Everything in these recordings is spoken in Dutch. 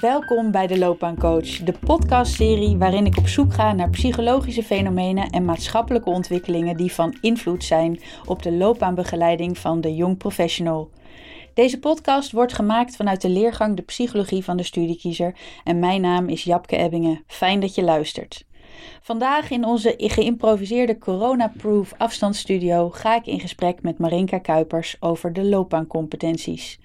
Welkom bij de Loopbaancoach, de podcastserie waarin ik op zoek ga naar psychologische fenomenen en maatschappelijke ontwikkelingen die van invloed zijn op de loopbaanbegeleiding van de jong professional. Deze podcast wordt gemaakt vanuit de leergang De Psychologie van de Studiekiezer en mijn naam is Japke Ebbingen. Fijn dat je luistert. Vandaag in onze geïmproviseerde corona-proof afstandsstudio ga ik in gesprek met Marinka Kuipers over de loopbaancompetenties.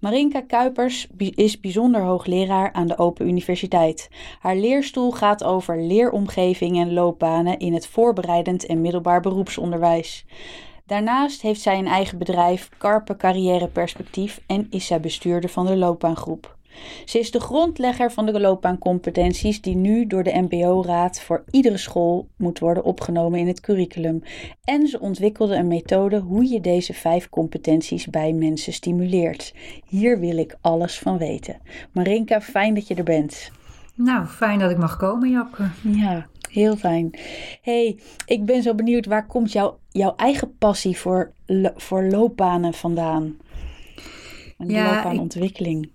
Marinka Kuipers is bijzonder hoogleraar aan de Open Universiteit. Haar leerstoel gaat over leeromgeving en loopbanen in het voorbereidend en middelbaar beroepsonderwijs. Daarnaast heeft zij een eigen bedrijf, Carpe Carrière Perspectief, en is zij bestuurder van de loopbaangroep. Ze is de grondlegger van de loopbaancompetenties die nu door de MBO-raad voor iedere school moet worden opgenomen in het curriculum. En ze ontwikkelde een methode hoe je deze vijf competenties bij mensen stimuleert. Hier wil ik alles van weten. Marinka, fijn dat je er bent. Nou, fijn dat ik mag komen, Japke. Ja, heel fijn. hey, ik ben zo benieuwd, waar komt jouw, jouw eigen passie voor, voor loopbanen vandaan? En ja, loopbaanontwikkeling. Ik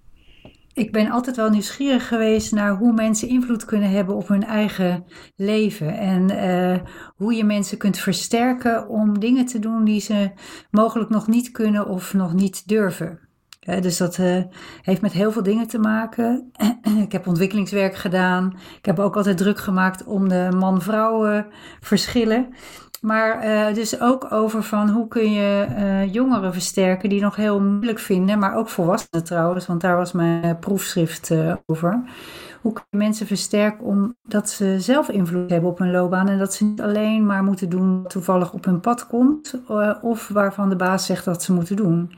ik ben altijd wel nieuwsgierig geweest naar hoe mensen invloed kunnen hebben op hun eigen leven. En uh, hoe je mensen kunt versterken om dingen te doen die ze mogelijk nog niet kunnen of nog niet durven. dus dat uh, heeft met heel veel dingen te maken. ik heb ontwikkelingswerk gedaan. Ik heb ook altijd druk gemaakt om de man-vrouw verschillen. Maar uh, dus ook over van hoe kun je uh, jongeren versterken die nog heel moeilijk vinden, maar ook volwassenen trouwens, want daar was mijn proefschrift uh, over. Hoe kun je mensen versterken omdat ze zelf invloed hebben op hun loopbaan en dat ze niet alleen maar moeten doen wat toevallig op hun pad komt of waarvan de baas zegt dat ze moeten doen.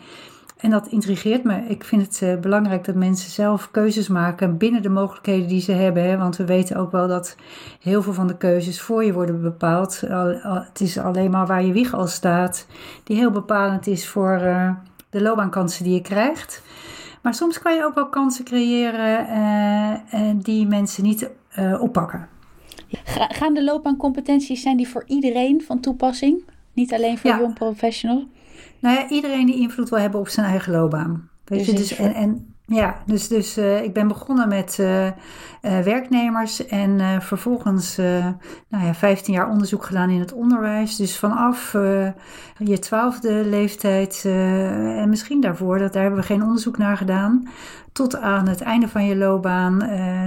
En dat intrigeert me. Ik vind het uh, belangrijk dat mensen zelf keuzes maken binnen de mogelijkheden die ze hebben. Hè? Want we weten ook wel dat heel veel van de keuzes voor je worden bepaald. het is alleen maar waar je wieg al staat, die heel bepalend is voor uh, de loopbaankansen die je krijgt. Maar soms kan je ook wel kansen creëren uh, die mensen niet oppakken. Gaan de loopbaancompetenties, zijn die voor iedereen van toepassing? Niet alleen voor ja. jong professional? Nou ja, iedereen die invloed wil hebben op zijn eigen loopbaan. Weet je, dus, en, en ja, dus, dus uh, ik ben begonnen met uh, uh, werknemers en vervolgens nou ja, 15 jaar onderzoek gedaan in het onderwijs. Dus vanaf je twaalfde leeftijd en misschien daarvoor, dat, daar hebben we geen onderzoek naar gedaan, tot aan het einde van je loopbaan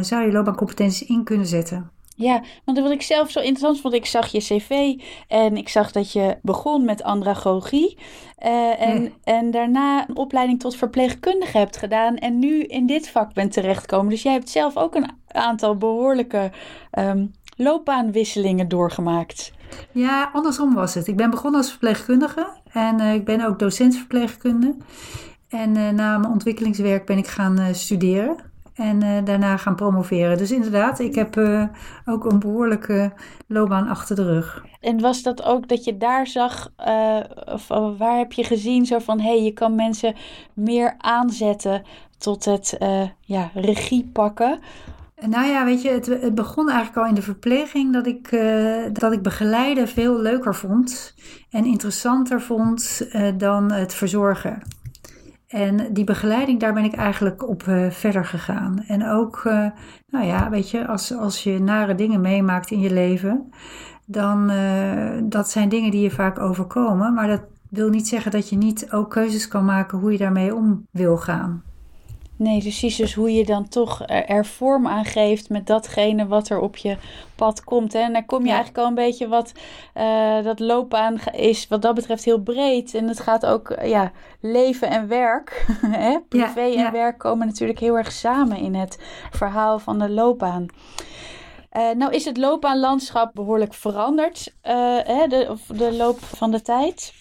zou je loopbaancompetenties in kunnen zetten. Ja, want wat ik zelf zo interessant vond, ik zag je cv en ik zag dat je begon met andragogie. Uh, en, en daarna een opleiding tot verpleegkundige hebt gedaan en nu in dit vak bent terechtgekomen. Dus jij hebt zelf ook een aantal behoorlijke um, loopbaanwisselingen doorgemaakt. Ja, andersom was het. Ik ben begonnen als verpleegkundige en uh, ik ben ook docent verpleegkunde. En uh, na mijn ontwikkelingswerk ben ik gaan studeren. En uh, daarna gaan promoveren. Dus inderdaad, ik heb uh, ook een behoorlijke loopbaan achter de rug. En was dat ook dat je daar zag, uh, of waar heb je gezien zo van hé, hey, je kan mensen meer aanzetten tot het ja, regie pakken? Nou ja, weet je, het, het, begon eigenlijk al in de verpleging dat ik, dat ik begeleiden veel leuker vond en interessanter vond dan het verzorgen. En die begeleiding, daar ben ik eigenlijk op uh, verder gegaan. En ook, uh, nou ja, weet je, als, als je nare dingen meemaakt in je leven, dan uh, dat zijn dingen die je vaak overkomen. Maar dat wil niet zeggen dat je niet ook keuzes kan maken hoe je daarmee om wil gaan. Nee, precies. Dus hoe je dan toch er vorm aan geeft met datgene wat er op je pad komt. Hè? En daar kom je eigenlijk al een beetje wat uh, dat loopbaan is, wat dat betreft, heel breed. En het gaat ook, uh, ja, leven en werk. hè? Privé ja, en werk komen natuurlijk heel erg samen in het verhaal van de loopbaan. Uh, nou is het loopbaanlandschap behoorlijk veranderd, hè, de, of de loop van de tijd.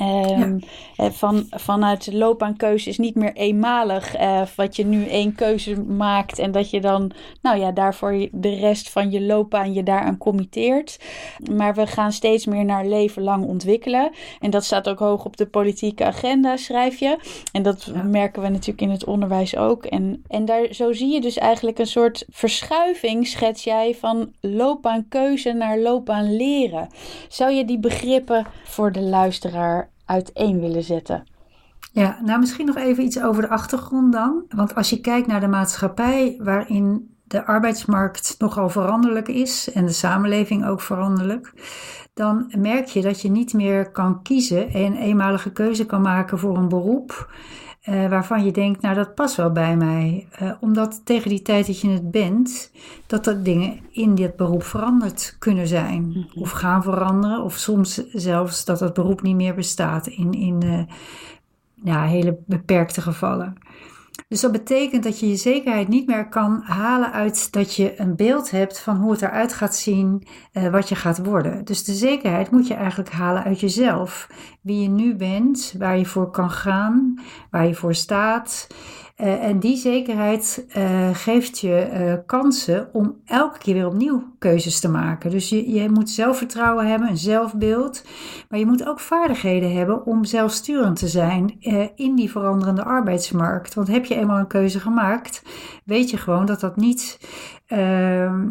Um, van, vanuit de loopbaankeuze is niet meer eenmalig. Uh, wat je nu één keuze maakt en dat je dan, nou ja, daarvoor de rest van je loopbaan je daaraan committeert. Maar we gaan steeds meer naar leven lang ontwikkelen. En dat staat ook hoog op de politieke agenda, schrijf je. En dat merken we natuurlijk in het onderwijs ook. En, en daar, zo zie je dus eigenlijk een soort verschuiving, schets jij, van loopbaankeuze naar loopbaan leren. Zou je die begrippen voor de luisteraar uiteen willen zetten? Ja, nou misschien nog even iets over de achtergrond dan. Want als je kijkt naar de maatschappij waarin de arbeidsmarkt nogal veranderlijk is en de samenleving ook veranderlijk, dan merk je dat je niet meer kan kiezen en een eenmalige keuze kan maken voor een beroep uh, waarvan je denkt, nou dat past wel bij mij. Uh, omdat tegen die tijd dat je het bent, dat er dingen in dit beroep veranderd kunnen zijn. Mm -hmm. Of gaan veranderen. Of soms zelfs dat het beroep niet meer bestaat in, in uh, ja, hele beperkte gevallen. Dus dat betekent dat je je zekerheid niet meer kan halen uit dat je een beeld hebt van hoe het eruit gaat zien, uh, wat je gaat worden. Dus de zekerheid moet je eigenlijk halen uit jezelf. Wie je nu bent, waar je voor kan gaan, waar je voor staat. Uh, en die zekerheid uh, geeft je uh, kansen om elke keer weer opnieuw keuzes te maken. Dus je, je moet zelfvertrouwen hebben, een zelfbeeld. Maar je moet ook vaardigheden hebben om zelfsturend te zijn in die veranderende arbeidsmarkt. Want heb je eenmaal een keuze gemaakt, weet je gewoon dat dat niet ehm,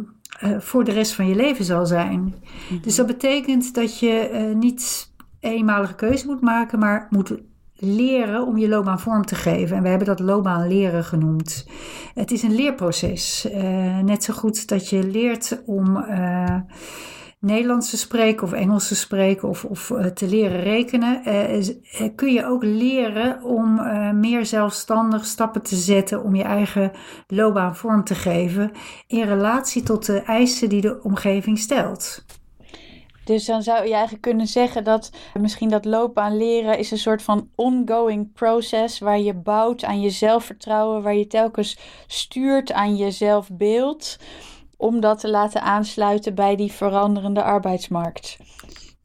voor de rest van je leven zal zijn. Mm -hmm. Dus dat betekent dat je niet eenmalige keuze moet maken, maar moet leren om je loopbaan vorm te geven. En we hebben dat loopbaan leren genoemd. Het is een leerproces. Uh, net zo goed dat je leert om uh, Nederlands te spreken of Engels te spreken of, of uh, te leren rekenen. kun je ook leren om meer zelfstandig stappen te zetten om je eigen loopbaan vorm te geven in relatie tot de eisen die de omgeving stelt. Dus dan zou je eigenlijk kunnen zeggen dat misschien dat loopbaan leren is een soort van ongoing proces waar je bouwt aan je zelfvertrouwen, waar je telkens stuurt aan je zelfbeeld om dat te laten aansluiten bij die veranderende arbeidsmarkt.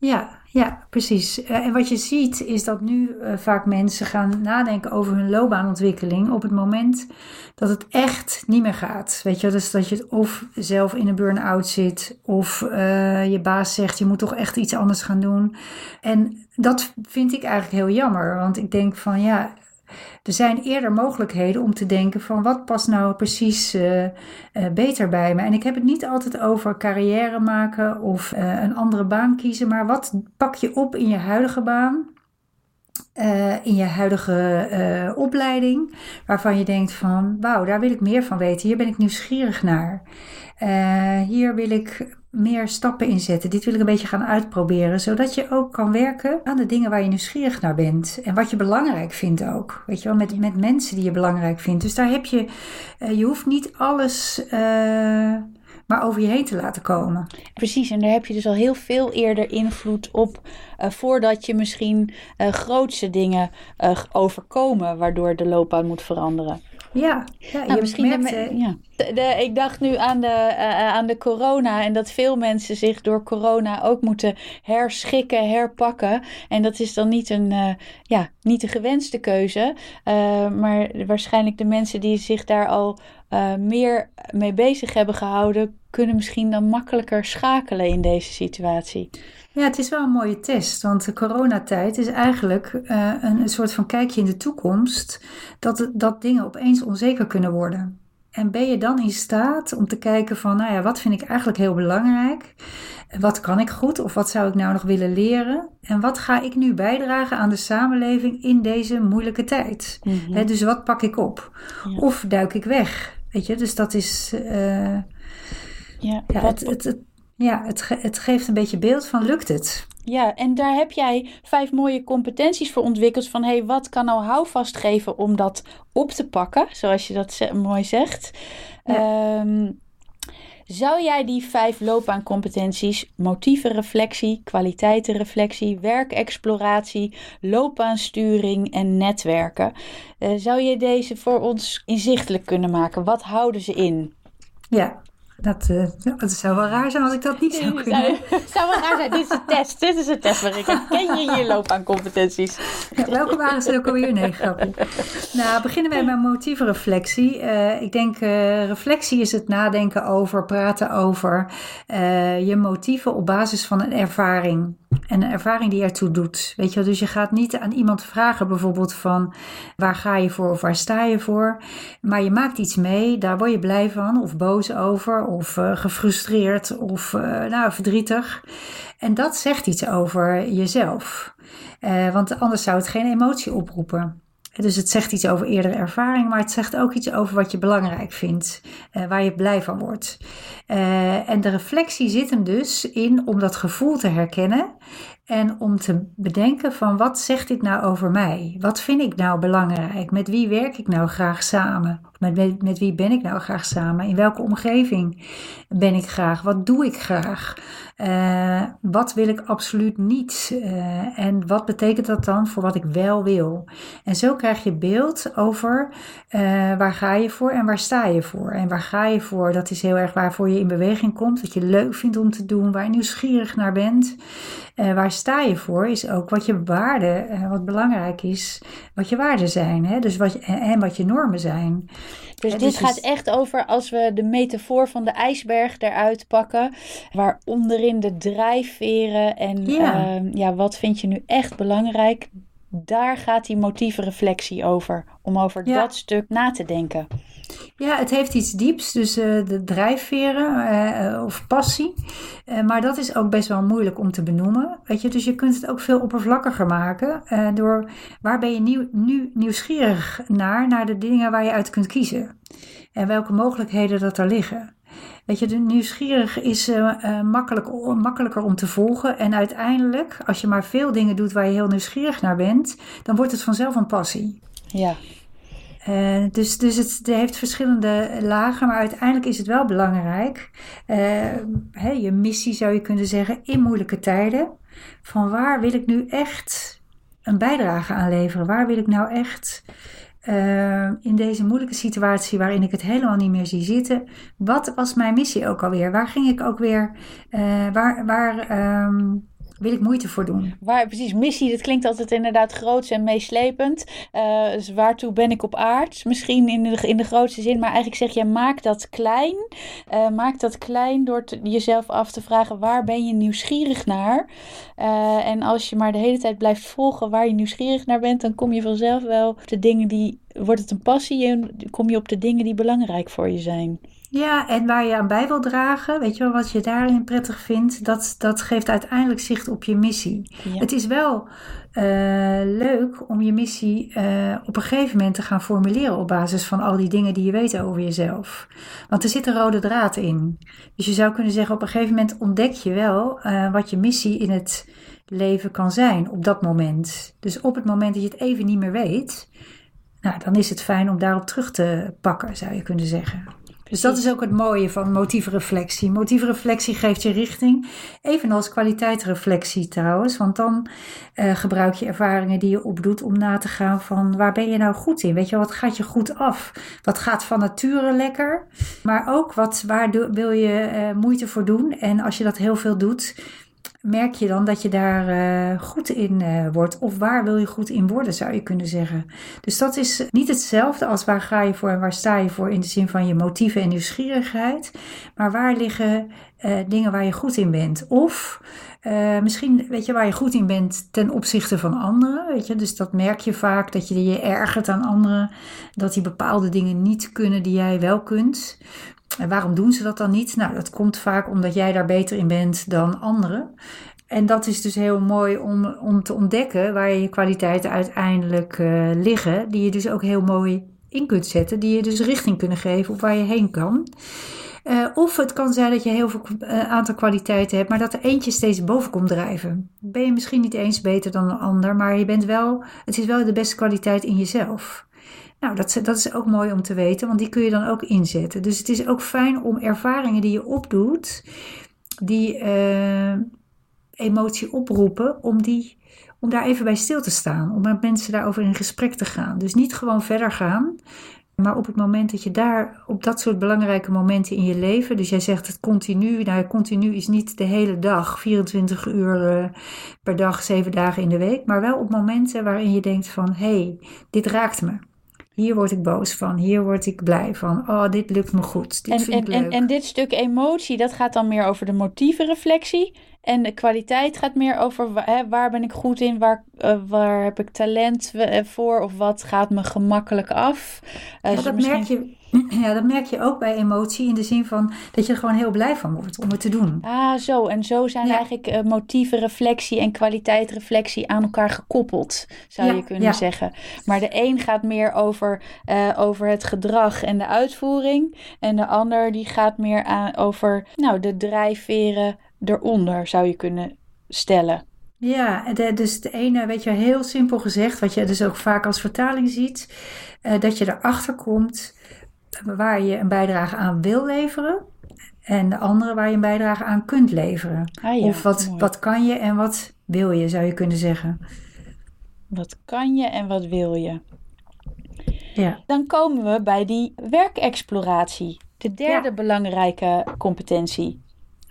Ja, ja, precies. Uh, en wat je ziet is dat nu uh, vaak mensen gaan nadenken over hun loopbaanontwikkeling op het moment dat het echt niet meer gaat. Weet je, dus dat je of zelf in een burn-out zit of uh, je baas zegt je moet toch echt iets anders gaan doen. En dat vind ik eigenlijk heel jammer, want ik denk van ja, er zijn eerder mogelijkheden om te denken van wat past nou precies uh, uh, beter bij me. En ik heb het niet altijd over carrière maken of uh, een andere baan kiezen, maar wat pak je op in je huidige baan? in je huidige opleiding, waarvan je denkt van wauw, daar wil ik meer van weten. Hier ben ik nieuwsgierig naar. hier wil ik meer stappen inzetten. Dit wil ik een beetje gaan uitproberen, zodat je ook kan werken aan de dingen waar je nieuwsgierig naar bent en wat je belangrijk vindt ook. Weet je wel, met, met mensen die je belangrijk vindt. Dus daar heb je, uh, je hoeft niet alles. Uh, maar over je heen te laten komen. Precies, en daar heb je dus al heel veel eerder invloed op uh, voordat je misschien uh, grootste dingen uh, overkomen, waardoor de loopbaan moet veranderen. Ja, ja nou, misschien merkt, de, ja. De, de, ik dacht nu aan de, aan de corona en dat veel mensen zich door corona ook moeten herschikken, herpakken. En dat is dan niet een, ja, niet een gewenste keuze, maar waarschijnlijk de mensen die zich daar al meer mee bezig hebben gehouden, kunnen misschien dan makkelijker schakelen in deze situatie. Ja, het is wel een mooie test, want de coronatijd is eigenlijk uh, een, een, soort van kijkje in de toekomst, dat, dat dingen opeens onzeker kunnen worden. En ben je dan in staat om te kijken van, nou ja, wat vind ik eigenlijk heel belangrijk? Wat kan ik goed of wat zou ik nou nog willen leren? En wat ga ik nu bijdragen aan de samenleving in deze moeilijke tijd? He, dus wat pak ik op? Ja. Of duik ik weg? Weet je, dus dat is... Uh, ja, ja het, het, het, ja het, het geeft een beetje beeld van lukt het. Ja, en daar heb jij vijf mooie competenties voor ontwikkeld. Van hé, hey, wat kan nou houvast geven om dat op te pakken, zoals je dat mooi zegt. Ja. Um, zou jij die vijf loopbaancompetenties, motievenreflectie, kwaliteitenreflectie, werkexploratie, loopbaansturing en netwerken, uh, zou je deze voor ons inzichtelijk kunnen maken? Wat houden ze in? Ja, dat, uh, dat zou wel raar zijn als ik dat niet zou kunnen. Het zou wel raar zijn. Dit is een test. Dit is een test ik ken je je loopbaancompetenties. Ja, welke waren ze ook alweer? Nee, grapje. Nou, beginnen wij met motievenreflectie. Uh, ik denk, uh, reflectie is het nadenken over, praten over je motieven op basis van een ervaring. En een ervaring die ertoe doet. Weet je wel, dus je gaat niet aan iemand vragen bijvoorbeeld van waar ga je voor of waar sta je voor. Maar je maakt iets mee, daar word je blij van of boos over of uh, gefrustreerd of uh, nou, verdrietig. En dat zegt iets over jezelf. Uh, want anders zou het geen emotie oproepen. Dus het zegt iets over eerdere ervaring, maar het zegt ook iets over wat je belangrijk vindt, waar je blij van wordt. En de reflectie zit hem dus in om dat gevoel te herkennen en om te bedenken van wat zegt dit nou over mij? Wat vind ik nou belangrijk? Met wie werk ik nou graag samen? Met, met, met wie ben ik nou graag samen? In welke omgeving ben ik graag? Wat doe ik graag? Uh, wat wil ik absoluut niet? Uh, en wat betekent dat dan voor wat ik wel wil? En zo krijg je beeld over uh, waar ga je voor en waar sta je voor? En waar ga je voor? Dat is heel erg waarvoor je in beweging komt, wat je leuk vindt om te doen, waar je nieuwsgierig naar bent. waar sta je voor is ook wat je waarden, wat belangrijk is, wat je waarden zijn. Hè? Dus wat je, en wat je normen zijn. Dus dit gaat echt over als we de metafoor van de ijsberg eruit pakken, waar onderin de drijfveren en ja. Uh, ja, wat vind je nu echt belangrijk, daar gaat die motievenreflectie over, om over ja. dat stuk na te denken. Ja, het heeft iets dieps, dus uh, de drijfveren uh, of passie. Uh, maar dat is ook best wel moeilijk om te benoemen. Weet je? Dus je kunt het ook veel oppervlakkiger maken door waar ben je nieuw, nu nieuwsgierig naar, naar de dingen waar je uit kunt kiezen. En welke mogelijkheden dat er liggen. Weet je, de nieuwsgierig is makkelijk, makkelijker om te volgen. En uiteindelijk, als je maar veel dingen doet waar je heel nieuwsgierig naar bent, dan wordt het vanzelf een passie. Ja. Uh, dus dus het, het, heeft verschillende lagen, maar uiteindelijk is het wel belangrijk. Uh, hè, je missie zou je kunnen zeggen in moeilijke tijden. Van waar wil ik nu echt een bijdrage aan leveren? Waar wil ik nou echt uh, in deze moeilijke situatie waarin ik het helemaal niet meer zie zitten? Wat was mijn missie ook alweer? Waar ging ik ook weer? waar waar um, wil ik moeite voor doen. Waar, precies, missie, dat klinkt altijd inderdaad groots en meeslepend. Uh, dus waartoe ben ik op aard? Misschien in de, in de grootste zin, maar eigenlijk zeg je, maak dat klein. Uh, maak dat klein door jezelf af te vragen, waar ben je nieuwsgierig naar? Uh, en als je maar de hele tijd blijft volgen waar je nieuwsgierig naar bent, dan kom je vanzelf wel op de dingen die, wordt het een passie en kom je op de dingen die belangrijk voor je zijn. Ja, en waar je aan bij wil dragen, weet je wel, wat je daarin prettig vindt, dat, dat geeft uiteindelijk zicht op je missie. Ja. Het is wel uh, leuk om je missie uh, op een gegeven moment te gaan formuleren op basis van al die dingen die je weet over jezelf. Want er zit een rode draad in. Dus je zou kunnen zeggen, op een gegeven moment ontdek je wel uh, wat je missie in het leven kan zijn op dat moment. Dus op het moment dat je het even niet meer weet, nou, dan is het fijn om daarop terug te pakken, zou je kunnen zeggen. Dus dat is ook het mooie van motiefreflectie. Motiefreflectie geeft je richting, evenals kwaliteitsreflectie trouwens. Want dan uh, gebruik je ervaringen die je opdoet om na te gaan van waar ben je nou goed in? Weet je, wat gaat je goed af? Wat gaat van nature lekker? Maar ook wat, waar wil je uh, moeite voor doen? En als je dat heel veel doet, merk je dan dat je daar uh, goed in uh, wordt? Of waar wil je goed in worden, zou je kunnen zeggen. Dus dat is niet hetzelfde als waar ga je voor en waar sta je voor in de zin van je motieven en nieuwsgierigheid. Maar waar liggen uh, dingen waar je goed in bent? Of misschien weet je waar je goed in bent ten opzichte van anderen. Weet je? Dus dat merk je vaak, dat je je ergert aan anderen. Dat die bepaalde dingen niet kunnen die jij wel kunt. En waarom doen ze dat dan niet? Nou, dat komt vaak omdat jij daar beter in bent dan anderen. En dat is dus heel mooi om, om te ontdekken waar je kwaliteiten uiteindelijk uh, liggen, die je dus ook heel mooi in kunt zetten, die je dus richting kunnen geven op waar je heen kan. Uh, of het kan zijn dat je heel veel uh, aantal kwaliteiten hebt, maar dat er eentje steeds boven komt drijven. Ben je misschien niet eens beter dan een ander, maar je bent wel, het is wel de beste kwaliteit in jezelf. Nou, dat, dat is ook mooi om te weten, want die kun je dan ook inzetten. Dus het is ook fijn om ervaringen die je opdoet, die uh, emotie oproepen, om, die, om daar even bij stil te staan. Om met mensen daarover in gesprek te gaan. Dus niet gewoon verder gaan, maar op het moment dat je daar, op dat soort belangrijke momenten in je leven, dus jij zegt het continu, nou continu is niet de hele dag, 24 uur uh, per dag, 7 dagen in de week, maar wel op momenten waarin je denkt van, hé, hey, dit raakt me. Hier word ik boos van, hier word ik blij van. Oh, dit lukt me goed. Dit en, vind en, ik leuk. En, en dit stuk emotie, dat gaat dan meer over de motievenreflectie. En de kwaliteit gaat meer over hè, waar ben ik goed in, waar, uh, waar heb ik talent voor of wat gaat me gemakkelijk af. Uh, ja, dus dat misschien... merk je Ja, dat merk je ook bij emotie in de zin van dat je er gewoon heel blij van wordt om het te doen. Ah, zo. En zo zijn eigenlijk uh, motieven, reflectie en kwaliteit reflectie aan elkaar gekoppeld, zou je kunnen zeggen. Maar de een gaat meer over, uh, over het gedrag en de uitvoering. En de ander die gaat meer aan, over nou, de drijfveren eronder, zou je kunnen stellen. Ja, de, dus de ene, weet je, heel simpel gezegd, wat je dus ook vaak als vertaling ziet, uh, dat je erachter komt waar je een bijdrage aan wil leveren. En de andere waar je een bijdrage aan kunt leveren. Ah of wat, wat kan je en wat wil je, zou je kunnen zeggen. Wat kan je en wat wil je? Ja. Dan komen we bij die werkexploratie. De derde belangrijke competentie.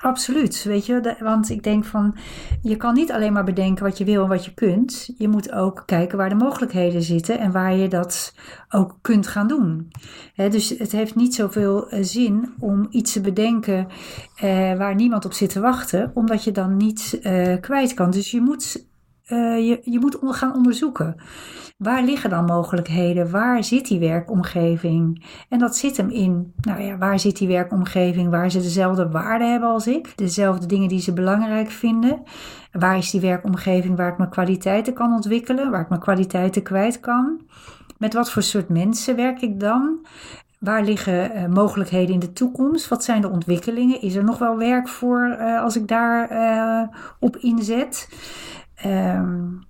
Absoluut, weet je, want ik denk van je kan niet alleen maar bedenken wat je wil en wat je kunt. Je moet ook kijken waar de mogelijkheden zitten en waar je dat ook kunt gaan doen. dus het heeft niet zoveel eh, zin om iets te bedenken eh, waar niemand op zit te wachten, omdat je dan niet eh, kwijt kan. Dus je moet, uh, je, je moet gaan onderzoeken. Waar liggen dan mogelijkheden? Waar zit die werkomgeving? En dat zit hem in, nou ja, waar zit die werkomgeving waar ze dezelfde waarden hebben als ik? Dezelfde dingen die ze belangrijk vinden? Waar is die werkomgeving waar ik mijn kwaliteiten kan ontwikkelen? Waar ik mijn kwaliteiten kwijt kan? Met wat voor soort mensen werk ik dan? Waar liggen uh, mogelijkheden in de toekomst? Wat zijn de ontwikkelingen? Is er nog wel werk voor uh, als ik daar op inzet? Um,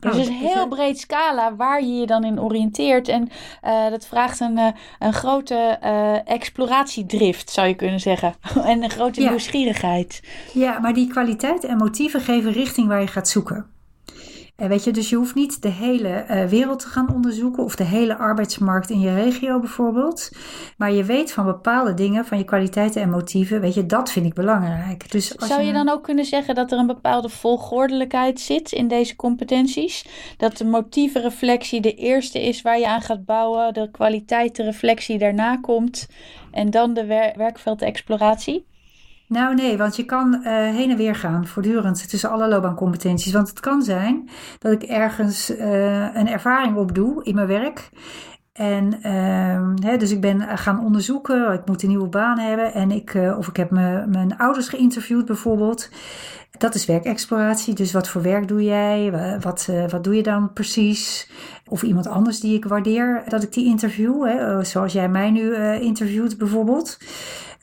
dus het is een heel breed scala waar je je dan in oriënteert. En uh, dat vraagt een, uh, een grote uh, exploratiedrift, zou je kunnen zeggen. en een grote ja. nieuwsgierigheid. Ja, maar die kwaliteit en motieven geven richting waar je gaat zoeken. En weet je, dus je hoeft niet de hele uh, wereld te gaan onderzoeken of de hele arbeidsmarkt in je regio bijvoorbeeld. Maar je weet van bepaalde dingen, van je kwaliteiten en motieven, weet je, dat vind ik belangrijk. Dus als Zou je, dan ook kunnen zeggen dat er een bepaalde volgordelijkheid zit in deze competenties? Dat de motievenreflectie de eerste is waar je aan gaat bouwen, de kwaliteitenreflectie daarna komt en dan de wer werkveldexploratie? Nou nee, want je kan uh, heen en weer gaan voortdurend tussen alle loopbaancompetenties. Want het kan zijn dat ik ergens uh, een ervaring opdoe in mijn werk. En uh, hè, dus ik ben gaan onderzoeken, ik moet een nieuwe baan hebben. En ik, of ik heb mijn ouders geïnterviewd bijvoorbeeld. Dat is werkexploratie. Dus wat voor werk doe jij? Wat, wat doe je dan precies? Of iemand anders die ik waardeer dat ik die interview. Hè, zoals jij mij nu interviewt bijvoorbeeld.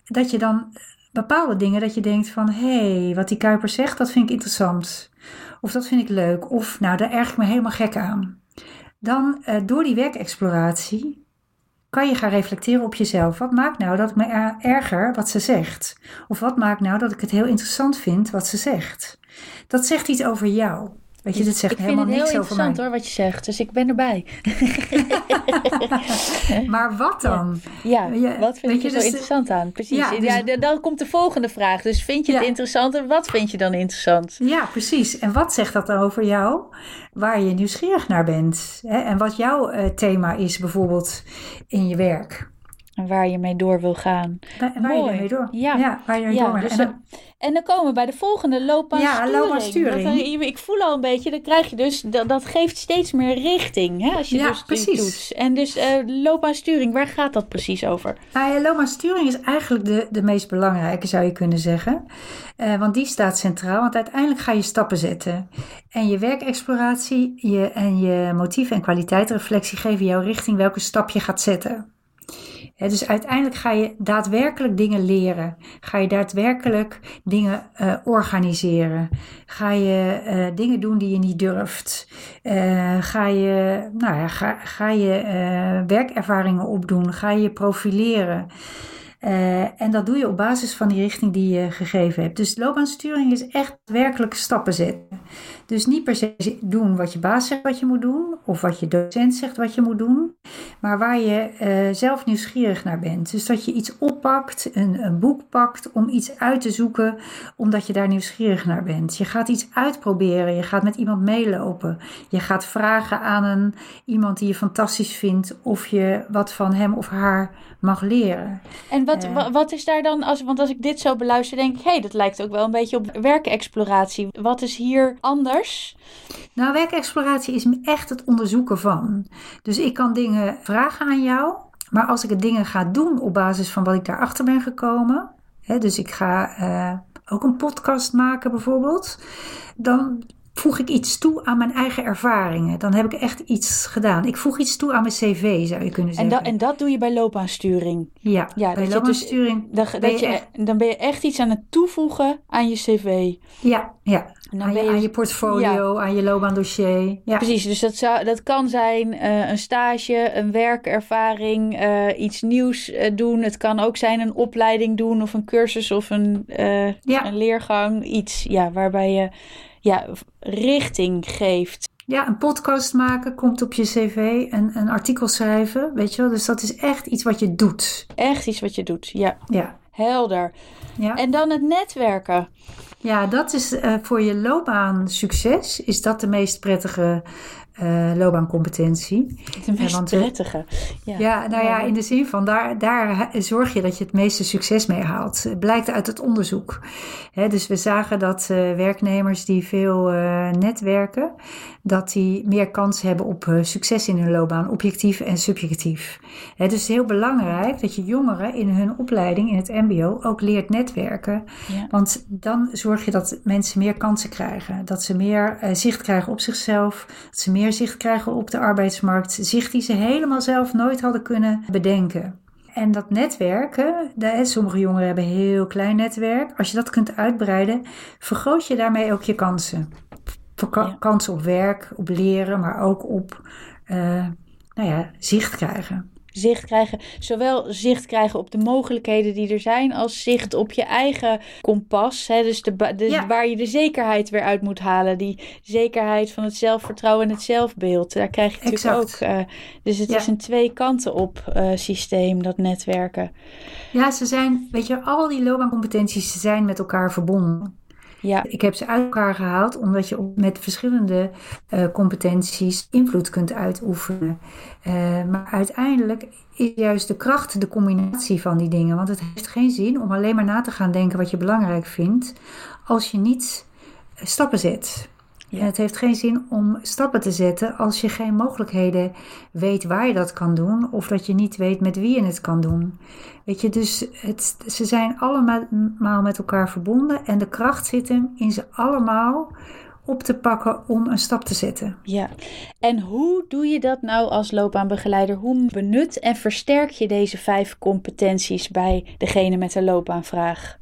Dat je dan bepaalde dingen dat je denkt van hé, hey, wat die Kuiper zegt, dat vind ik interessant. Of dat vind ik leuk. Of nou, daar erg ik me helemaal gek aan. Dan uh, door die werkexploratie kan je gaan reflecteren op jezelf. Wat maakt nou dat ik me erger wat ze zegt? Of wat maakt nou dat ik het heel interessant vind wat ze zegt? Dat zegt iets over jou. Weet je, dit zegt helemaal niks over mij. Ik vind het heel interessant hoor, wat je zegt. Dus ik ben erbij. maar wat dan? Ja, ja wat vind je, er zo dus interessant aan? Precies. Ja, dus... ja, dan komt de volgende vraag. Dus vind je het interessant en wat vind je dan interessant? Ja, precies. En wat zegt dat dan over jou? Waar je nieuwsgierig naar bent. Hè? En wat jouw uh, thema is bijvoorbeeld in je werk. En waar je mee door wil gaan. Waar, waar je mee door. Ja, waar je mee ja, door dus, en, dan, en, dan, komen we bij de volgende loopbaansturing. Ja, loopbaansturing. ik voel al een beetje, dan krijg je dus, dat, dat geeft steeds meer richting. Hè, als je ja, dus precies. doet. En dus uh, loopbaansturing, waar gaat dat precies over? Nou, ja, loopbaansturing is eigenlijk de, de meest belangrijke, zou je kunnen zeggen. Uh, want die staat centraal, want uiteindelijk ga je stappen zetten. En je werkexploratie je, en je motief- en kwaliteitsreflectie geven jou richting welke stap je gaat zetten dus uiteindelijk ga je daadwerkelijk dingen leren. Ga je daadwerkelijk dingen uh, organiseren. Ga je uh, dingen doen die je niet durft. Uh, ga je, nou ja, ga, ga je werkervaringen opdoen. Ga je profileren. en dat doe je op basis van die richting die je gegeven hebt. Dus loopbaansturing is echt werkelijke stappen zetten. Dus niet per se doen wat je baas zegt wat je moet doen, of wat je docent zegt wat je moet doen, maar waar je eh, zelf nieuwsgierig naar bent. Dus dat je iets oppakt, een, een boek pakt om iets uit te zoeken, omdat je daar nieuwsgierig naar bent. Je gaat iets uitproberen, je gaat met iemand meelopen, je gaat vragen aan een, iemand die je fantastisch vindt of je wat van hem of haar mag leren. En wat, Eh. wat is daar dan, als, want als ik dit zo beluister, denk ik, hé, hey, dat lijkt ook wel een beetje op werkexploratie. Wat is hier anders? Nou, werkexploratie is echt het onderzoeken van. Dus ik kan dingen vragen aan jou, maar als ik het dingen ga doen op basis van wat ik daarachter ben gekomen, hè, dus ik ga eh, ook een podcast maken bijvoorbeeld, dan voeg ik iets toe aan mijn eigen ervaringen. Dan heb ik echt iets gedaan. Ik voeg iets toe aan mijn cv, zou je kunnen En, zeggen. dat en dat doe je bij loopbaansturing. ja, Ja, bij dat je dus- loopbaansturing Dan, ben dat je je, echt- dan ben je echt iets aan het toevoegen aan je cv. Ja, ja. En dan Aan, ben je, je, aan je portfolio, aan je loopbaandossier. Ja. Precies, dus dat, zou, dat kan zijn eh, een stage, een werkervaring, eh, iets nieuws eh, doen. Het kan ook zijn een opleiding doen of een cursus of een, Ja. een leergang. Iets ja, waarbij je ja, richting geeft. Ja, een podcast maken komt op je cv, een, een artikel schrijven, weet je wel. Dus dat is echt iets wat je doet. Echt iets wat je doet. Ja, Ja, helder. ja. En dan het netwerken. Ja dat is eh, voor je loopbaan succes, is dat de meest prettige eh, loopbaancompetentie. De meest want, eh, prettige. Ja. Ja, nou ja, in de zin van daar, daar zorg je dat je het meeste succes mee haalt. Blijkt uit het onderzoek. Hè, dus we zagen dat eh, werknemers die veel eh, netwerken, dat die meer kans hebben op eh, succes in hun loopbaan, objectief en subjectief. Hè, dus het is heel belangrijk dat je jongeren in hun opleiding in het MBO ook leert netwerken. Ja. Want dan zorg je dat mensen meer kansen krijgen. Dat ze meer eh, zicht krijgen op zichzelf. Dat ze meer zicht krijgen op de arbeidsmarkt. Zicht die ze helemaal zelf nooit hadden kunnen bedenken. En dat netwerken, sommige jongeren hebben een heel klein netwerk. Als je dat kunt uitbreiden, vergroot je daarmee ook je kansen. Ja. Kansen op werk, op leren, maar ook op eh, nou ja, zicht krijgen. Zicht krijgen. Zowel zicht krijgen op de mogelijkheden die er zijn, als zicht op je eigen kompas. Hè? Dus de, ba- de, Ja. waar je de zekerheid weer uit moet halen. Die zekerheid van het zelfvertrouwen en het zelfbeeld. Daar krijg je natuurlijk Exact. ook. eh, dus het Ja. is een twee kanten op eh, systeem, dat netwerken. Ja, ze zijn, weet je, al die loopbaancompetenties zijn met elkaar verbonden. Ja, Ik heb ze uit elkaar gehaald omdat je met verschillende eh, competenties invloed kunt uitoefenen. Eh, maar uiteindelijk is juist de kracht de combinatie van die dingen. Want het heeft geen zin om alleen maar na te gaan denken wat je belangrijk vindt, als je niet stappen zet. Ja. Het heeft geen zin om stappen te zetten als je geen mogelijkheden weet waar je dat kan doen, of dat je niet weet met wie je het kan doen. Weet je, dus het, ze zijn allemaal met elkaar verbonden en de kracht zit hem in ze allemaal op te pakken om een stap te zetten. ja. En hoe doe je dat nou als loopbaanbegeleider? Hoe benut en versterk je deze vijf competenties bij degene met de loopbaanvraag?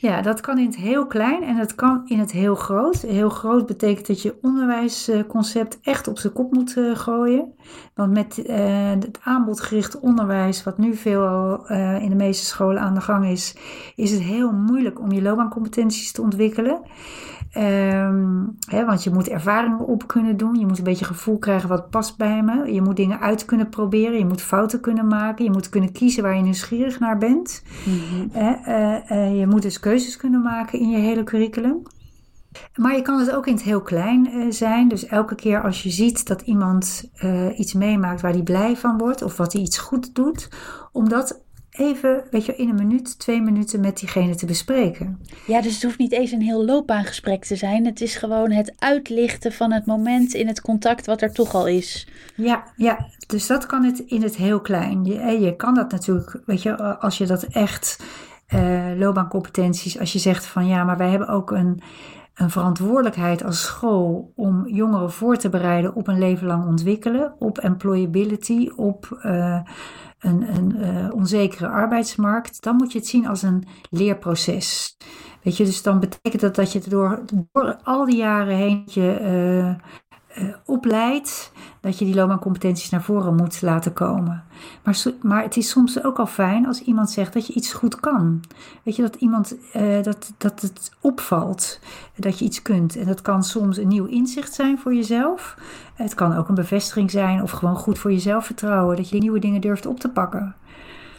Ja, dat kan in het heel klein en dat kan in het heel groot. Heel groot betekent dat je onderwijsconcept echt op zijn kop moet eh, gooien. Want met eh, het aanbodgericht onderwijs, wat nu veel eh, in de meeste scholen aan de gang is, is het heel moeilijk om je loopbaancompetenties te ontwikkelen. Ehm, hè, want je moet ervaringen op kunnen doen. Je moet een beetje gevoel krijgen wat past bij me. Je moet dingen uit kunnen proberen. Je moet fouten kunnen maken. Je moet kunnen kiezen waar je nieuwsgierig naar bent. Hè, eh, eh, je moet dus keuzes kunnen maken in je hele curriculum. Maar je kan het ook in het heel klein eh, zijn. Dus elke keer als je ziet dat iemand iets meemaakt waar hij blij van wordt of wat hij iets goed doet, om dat even, weet je, in een minuut, twee minuten met diegene te bespreken. Ja, dus het hoeft niet eens een heel loopbaangesprek te zijn. Het is gewoon het uitlichten van het moment in het contact wat er toch al is. Ja, ja, dus dat kan het in het heel klein. Je, eh, je kan dat natuurlijk, weet je, als je dat echt eh loopbaancompetenties, als je zegt van ja, maar wij hebben ook een, een verantwoordelijkheid als school om jongeren voor te bereiden op een leven lang ontwikkelen, op employability, op eh, een, een eh, onzekere arbeidsmarkt, dan moet je het zien als een leerproces. Weet je, dus dan betekent dat dat je door, door al die jaren heen je, eh, opleidt, dat je die loopbaancompetenties naar voren moet laten komen. Maar, maar het is soms ook al fijn als iemand zegt dat je iets goed kan. Weet je, dat iemand uh, dat, dat het opvalt dat je iets kunt. En dat kan soms een nieuw inzicht zijn voor jezelf. Het kan ook een bevestiging zijn of gewoon goed voor je zelfvertrouwen. Dat je nieuwe dingen durft op te pakken.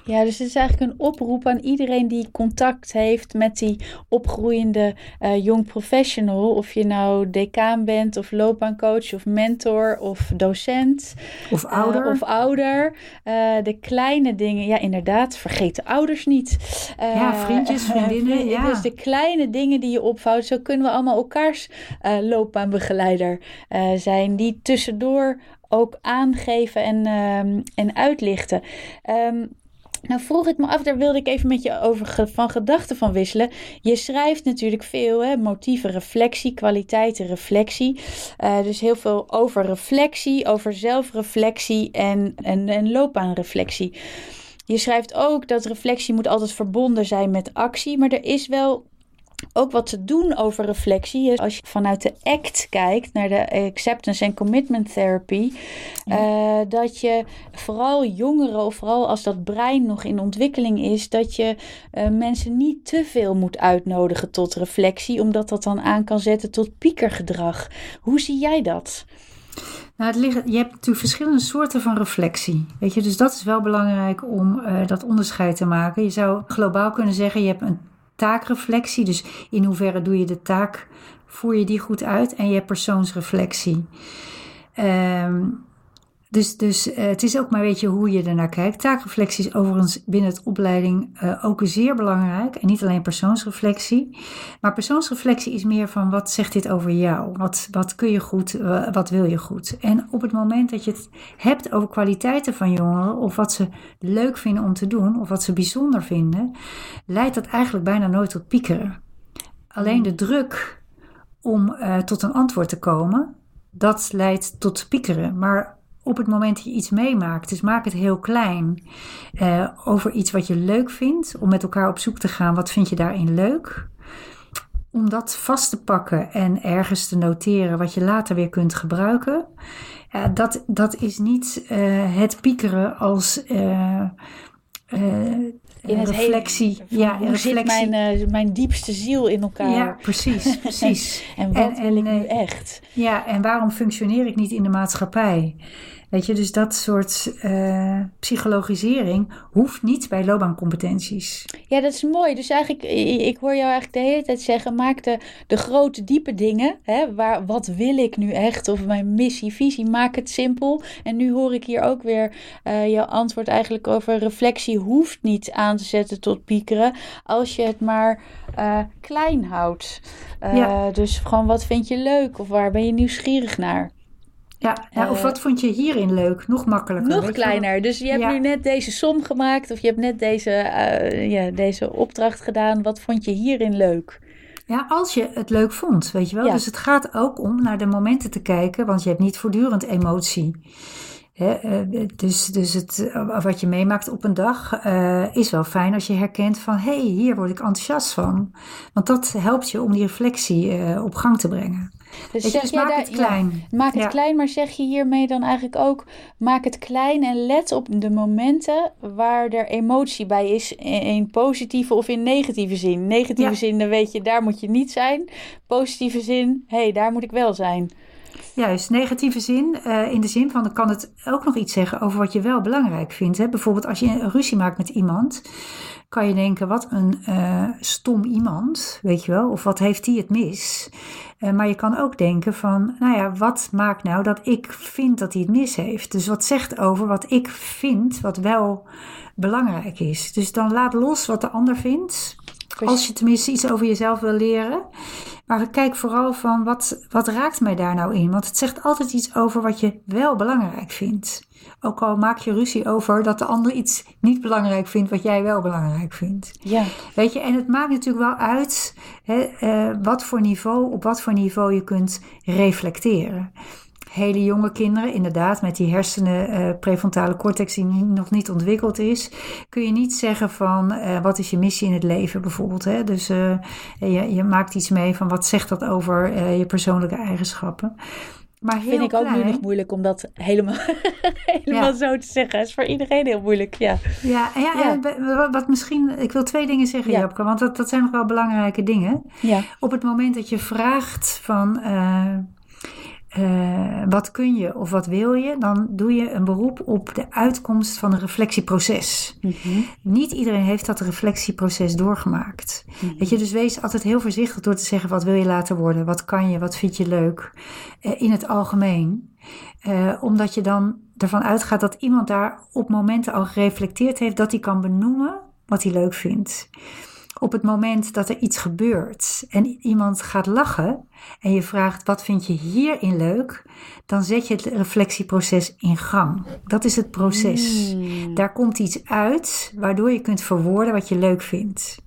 Ja, dus het is eigenlijk een oproep aan iedereen die contact heeft met die opgroeiende uh, jong professional. Of je nou decaan bent, of loopbaancoach, of mentor, of docent. Of ouder. Uh, of ouder. Uh, de kleine dingen, ja inderdaad, vergeet de ouders niet. ja, vriendjes, vriendinnen. ja. Dus de kleine dingen die je opvouwt, zo kunnen we allemaal elkaars loopbaanbegeleider zijn. Die tussendoor ook aangeven en, ehm, en uitlichten. Um, nou vroeg ik me af, daar wilde ik even met je over van gedachten van wisselen. Je schrijft natuurlijk veel, hè? motieven, reflectie, kwaliteiten, reflectie. Uh, dus heel veel over reflectie, over zelfreflectie en, en, en loopbaanreflectie. Je schrijft ook dat reflectie moet altijd verbonden zijn met actie, maar er is wel ook wat te doen over reflectie. Als je vanuit de ACT kijkt naar de Acceptance and Commitment Therapy, uh, dat je vooral jongeren, of vooral als dat brein nog in ontwikkeling is, dat je uh, mensen niet te veel moet uitnodigen tot reflectie, omdat dat dan aan kan zetten tot piekergedrag. Hoe zie jij dat? Nou, het ligt, je hebt natuurlijk verschillende soorten van reflectie. Weet je, dus dat is wel belangrijk om uh, dat onderscheid te maken. Je zou globaal kunnen zeggen: je hebt een taakreflectie. Dus in hoeverre doe je de taak, voer je die goed uit en je persoonsreflectie. Um, dus, dus uh, het is ook maar weet je hoe je ernaar kijkt. Taakreflectie is overigens binnen het opleiding uh, ook zeer belangrijk. En niet alleen persoonsreflectie. Maar persoonsreflectie is meer van wat zegt dit over jou? Wat, wat kun je goed? Uh, wat wil je goed? En op het moment dat je het hebt over kwaliteiten van jongeren. Of wat ze leuk vinden om te doen. Of wat ze bijzonder vinden. Leidt dat eigenlijk bijna nooit tot piekeren. Alleen de druk om tot een antwoord te komen. Dat leidt tot piekeren. Maar op het moment dat je iets meemaakt, dus maak het heel klein, uh, over iets wat je leuk vindt, om met elkaar op zoek te gaan, wat vind je daarin leuk? Om dat vast te pakken en ergens te noteren wat je later weer kunt gebruiken. Dat, dat is niet uh, het piekeren als in het reflectie. Hele, ja, hoe reflectie. zit mijn, uh, mijn diepste ziel in elkaar? Ja, precies, precies. en wat en, wil ik nu echt? Ja, en waarom functioneer ik niet in de maatschappij? Weet je, dus dat soort uh, psychologisering hoeft niet bij loopbaancompetenties. Ja, dat is mooi. Dus eigenlijk, ik hoor jou eigenlijk de hele tijd zeggen: maak de, de grote, diepe dingen. Hè, waar, wat wil ik nu echt? Of mijn missie, visie, maak het simpel. En nu hoor ik hier ook weer uh, jouw antwoord eigenlijk over reflectie hoeft niet aan te zetten tot piekeren. Als je het maar uh, klein houdt. Ja. Dus gewoon wat vind je leuk? Of waar ben je nieuwsgierig naar? Ja, ja of eh, wat vond je hierin leuk? Nog makkelijker. Nog kleiner. Dus je hebt nu net deze som gemaakt of je hebt net deze, uh, ja, deze opdracht gedaan. Wat vond je hierin leuk? Ja, als je het leuk vond, weet je wel. Dus het gaat ook om naar de momenten te kijken, want je hebt niet voortdurend emotie. Eh, dus dus het, wat je meemaakt op een dag is wel fijn als je herkent van hé, hey, hier word ik enthousiast van. Want dat helpt je om die reflectie op gang te brengen. Dus, zeg dus maak het klein. maak het klein, maar zeg je hiermee dan eigenlijk ook: maak het klein en let op de momenten waar er emotie bij is, in positieve of in negatieve zin. Negatieve zin, dan weet je, daar moet je niet zijn. Positieve zin, hé, hey, daar moet ik wel zijn. Juist, negatieve zin. Uh, in de zin van, dan kan het ook nog iets zeggen over wat je wel belangrijk vindt. Hè? Bijvoorbeeld als je een ruzie maakt met iemand, kan je denken, wat een uh, stom iemand, weet je wel. Of wat heeft die het mis? Uh, maar je kan ook denken van, nou ja, wat maakt nou dat ik vind dat hij het mis heeft? Dus wat zegt over wat ik vind, wat wel belangrijk is. Dus dan laat los wat de ander vindt. Als je tenminste iets over jezelf wil leren. Maar kijk vooral van wat, wat raakt mij daar nou in? Want het zegt altijd iets over wat je wel belangrijk vindt. Ook al maak je ruzie over dat de ander iets niet belangrijk vindt wat jij wel belangrijk vindt. Ja. Weet je, en het maakt natuurlijk wel uit hè, uh, wat voor niveau, op wat voor niveau je kunt reflecteren hele jonge kinderen, inderdaad, met die hersenen, uh, prefrontale cortex die nog niet ontwikkeld is, kun je niet zeggen van uh, wat is je missie in het leven bijvoorbeeld. Hè? Dus uh, je, je, maakt iets mee van wat zegt dat over je persoonlijke eigenschappen. Maar heel Vind ik ook nu nog moeilijk om dat helemaal, helemaal Ja. zo te zeggen. Het is voor iedereen heel moeilijk, ja. Ja, ja, Ja. en be- wat, misschien, ik wil twee dingen zeggen, Ja. Japke, want dat, dat zijn nog wel belangrijke dingen. Ja, Op het moment dat je vraagt van eh, eh, wat kun je of wat wil je, dan doe je een beroep op de uitkomst van een reflectieproces. Mhm. Niet iedereen heeft dat reflectieproces doorgemaakt. Mhm. Weet je, dus wees altijd heel voorzichtig door te zeggen wat wil je later worden, wat kan je, wat vind je leuk eh, in het algemeen. Eh, omdat je dan ervan uitgaat dat iemand daar op momenten al gereflecteerd heeft dat hij kan benoemen wat hij leuk vindt. Op het moment dat er iets gebeurt en iemand gaat lachen en je vraagt wat vind je hierin leuk, dan zet je het reflectieproces in gang. Dat is het proces. Mm. Daar komt iets uit waardoor je kunt verwoorden wat je leuk vindt.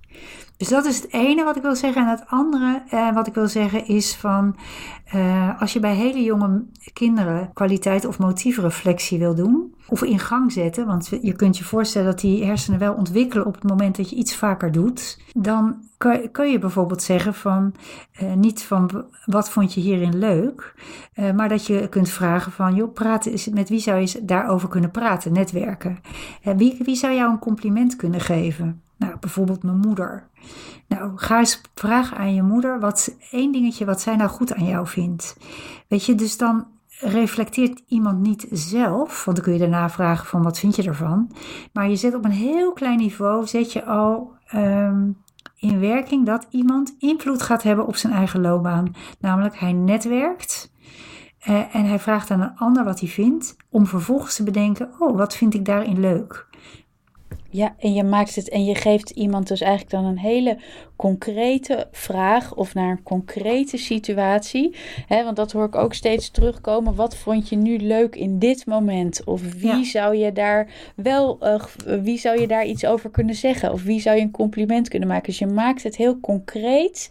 Dus dat is het ene wat ik wil zeggen. En het andere eh, wat ik wil zeggen is van eh, als je bij hele jonge kinderen kwaliteit of motievreflectie wil doen of in gang zetten, want je kunt je voorstellen dat die hersenen wel ontwikkelen op het moment dat je iets vaker doet, dan kun, je bijvoorbeeld zeggen van eh, niet van wat vond je hierin leuk, eh, maar dat je kunt vragen van joh, praten is, met wie zou je daarover kunnen praten, netwerken. Eh, wie, wie zou jou een compliment kunnen geven? Nou, bijvoorbeeld mijn moeder. Nou, ga eens vragen aan je moeder wat één dingetje wat zij nou goed aan jou vindt. Weet je, dus dan reflecteert iemand niet zelf, want dan kun je daarna vragen van wat vind je ervan. Maar je zet op een heel klein niveau, zet je al ehm, in werking dat iemand invloed gaat hebben op zijn eigen loopbaan. Namelijk hij netwerkt eh, en hij vraagt aan een ander wat hij vindt, om vervolgens te bedenken, oh wat vind ik daarin leuk. Ja, en je maakt het en je geeft iemand dus eigenlijk dan een hele concrete vraag of naar een concrete situatie. Hè, want dat hoor ik ook steeds terugkomen. Wat vond je nu leuk in dit moment? Of wie Ja. zou je daar wel, eh, wie zou je daar iets over kunnen zeggen? Of wie zou je een compliment kunnen maken? Dus je maakt het heel concreet.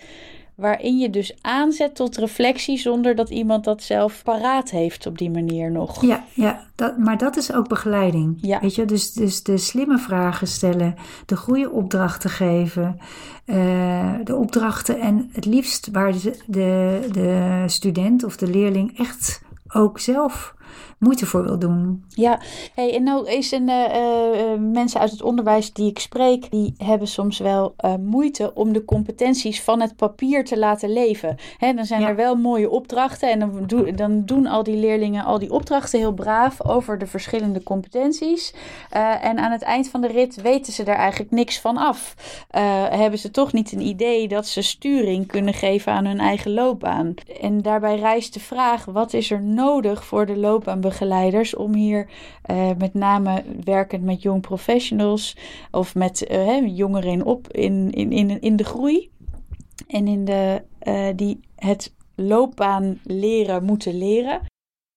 Waarin je dus aanzet tot reflectie zonder dat iemand dat zelf paraat heeft op die manier nog. Ja, ja dat, maar dat is ook begeleiding. Ja. Weet je, dus, dus de slimme vragen stellen, de goede opdrachten geven, eh, de opdrachten en het liefst waar de, de, de student of de leerling echt ook zelf moeite voor wil doen. Ja, hey, en nou is een, eh, eh, eh, mensen uit het onderwijs die ik spreek, die hebben soms wel moeite om de competenties van het papier te laten leven. Hè, dan zijn Ja. er wel mooie opdrachten en dan, dan doen al die leerlingen al die opdrachten heel braaf over de verschillende competenties. En aan het eind van de rit weten ze daar eigenlijk niks van af. Hebben ze toch niet een idee dat ze sturing kunnen geven aan hun eigen loopbaan. En daarbij rijst de vraag: wat is er nodig voor de loopbaanbegeleiders om hier eh, met name werkend met jong professionals of met eh, jongeren in, op, in, in, in, in de groei en in de, eh, die het loopbaan leren moeten leren.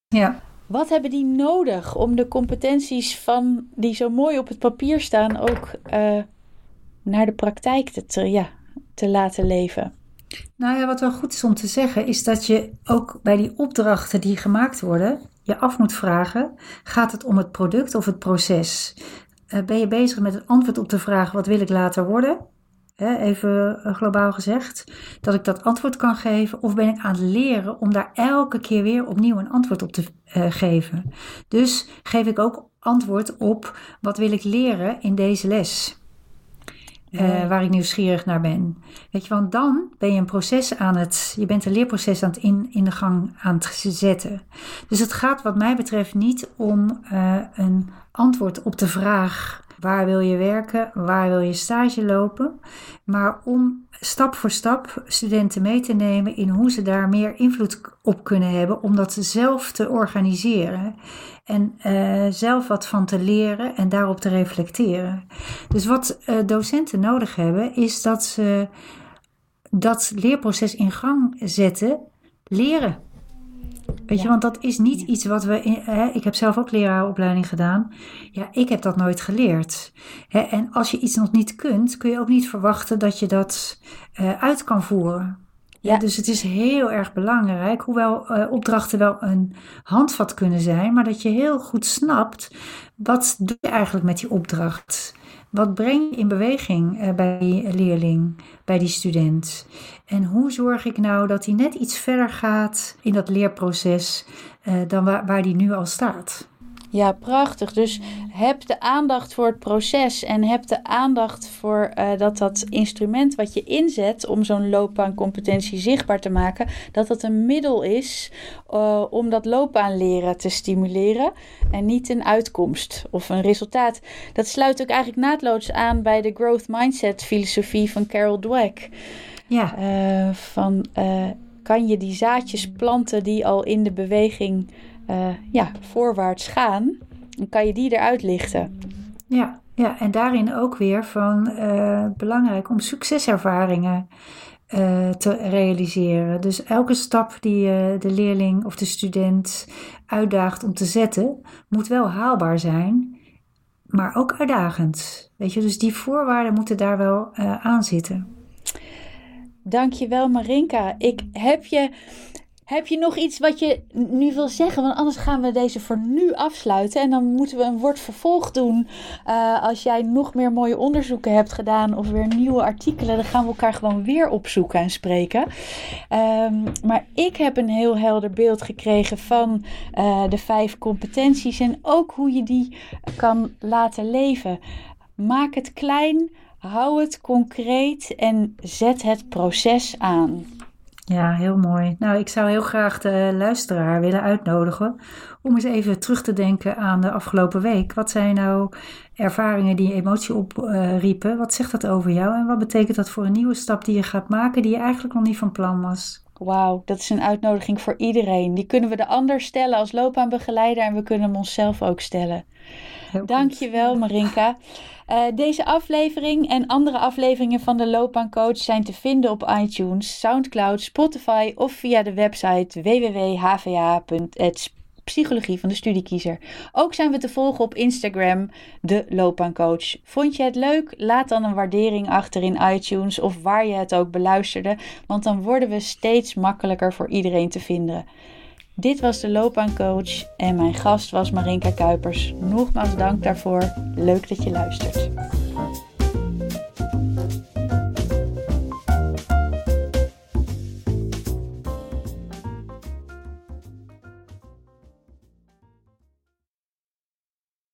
Ja. Wat hebben die nodig om de competenties van die zo mooi op het papier staan ook naar de praktijk te, te- ja, te laten leven? Nou ja, wat wel goed is om te zeggen, is dat je ook bij die opdrachten die gemaakt worden, je af moet vragen: gaat het om het product of het proces? Eh, ben je bezig met het antwoord op de vraag: wat wil ik later worden? Even eh, globaal gezegd, dat ik dat antwoord kan geven, of ben ik aan het leren om daar elke keer weer opnieuw een antwoord op te eh, geven? Dus geef ik ook antwoord op wat wil ik leren in deze les? Eh, waar ik nieuwsgierig naar ben. Weet je, want dan ben je een proces aan het, je bent een leerproces aan het in, in de gang aan het zetten. Dus het gaat wat mij betreft niet om eh, een antwoord op de vraag waar wil je werken, waar wil je stage lopen, maar om stap voor stap studenten mee te nemen in hoe ze daar meer invloed op kunnen hebben om dat zelf te organiseren en eh, zelf wat van te leren en daarop te reflecteren. Dus wat eh, docenten nodig hebben, is dat ze dat leerproces in gang zetten, leren. Weet je, want dat is niet iets wat we. Hè, ik heb zelf ook leraaropleiding gedaan. Ja, ik heb dat nooit geleerd. Hè, en als je iets nog niet kunt, kun je ook niet verwachten dat je dat eh, uit kan voeren. Ja. Ja, dus het is heel erg belangrijk, hoewel eh, opdrachten wel een handvat kunnen zijn, maar dat je heel goed snapt wat doe je eigenlijk met die opdracht. Wat breng je in beweging uh, bij die leerling, bij die student? En hoe zorg ik nou dat hij net iets verder gaat in dat leerproces uh, dan waar, die nu al staat? Ja, prachtig. Dus heb de aandacht voor het proces en heb de aandacht voor uh, dat dat instrument wat je inzet om zo'n loopbaancompetentie zichtbaar te maken, dat dat een middel is uh, om dat loopbaanleren te stimuleren en niet een uitkomst of een resultaat. Dat sluit ook eigenlijk naadloos aan bij de growth mindset filosofie van Carol Dweck. Ja. Uh, van kan je die zaadjes planten die al in de beweging uh, ja, voorwaarts gaan, dan kan je die eruit lichten. Ja, ja en daarin ook weer van uh, belangrijk om succeservaringen uh, te realiseren. Dus elke stap die de leerling of de student uitdaagt om te zetten, moet wel haalbaar zijn, maar ook uitdagend. Weet je, dus die voorwaarden moeten daar wel aan zitten. Dankjewel Marinka. Ik heb je heb je nog iets wat je nu wil zeggen? Want anders gaan we deze voor nu afsluiten. En dan moeten we een woord vervolg doen. Uh, als jij nog meer mooie onderzoeken hebt gedaan of weer nieuwe artikelen, dan gaan we elkaar gewoon weer opzoeken en spreken. Um, maar ik heb een heel helder beeld gekregen van uh, de vijf competenties en ook hoe je die kan laten leven. Maak het klein, hou het concreet en zet het proces aan. Ja, heel mooi. Nou, ik zou heel graag de luisteraar willen uitnodigen om eens even terug te denken aan de afgelopen week. Wat zijn nou ervaringen die emotie opriepen? Wat zegt dat over jou en wat betekent dat voor een nieuwe stap die je gaat maken die je eigenlijk nog niet van plan was? Wauw, dat is een uitnodiging voor iedereen. Die kunnen we de ander stellen als loopbaanbegeleider en we kunnen hem onszelf ook stellen. Dank je wel, Marinka. Uh, deze aflevering en andere afleveringen van de Loopbaancoach zijn te vinden op iTunes, Soundcloud, Spotify of via de website www.hva.het psychologie van de studiekiezer. Ook zijn we te volgen op Instagram, de loopbaancoach. Vond je het leuk? Laat dan een waardering achter in iTunes of waar je het ook beluisterde, want dan worden we steeds makkelijker voor iedereen te vinden. Dit was de loopbaancoach en mijn gast was Marinka Kuipers. Nogmaals dank daarvoor. Leuk dat je luistert.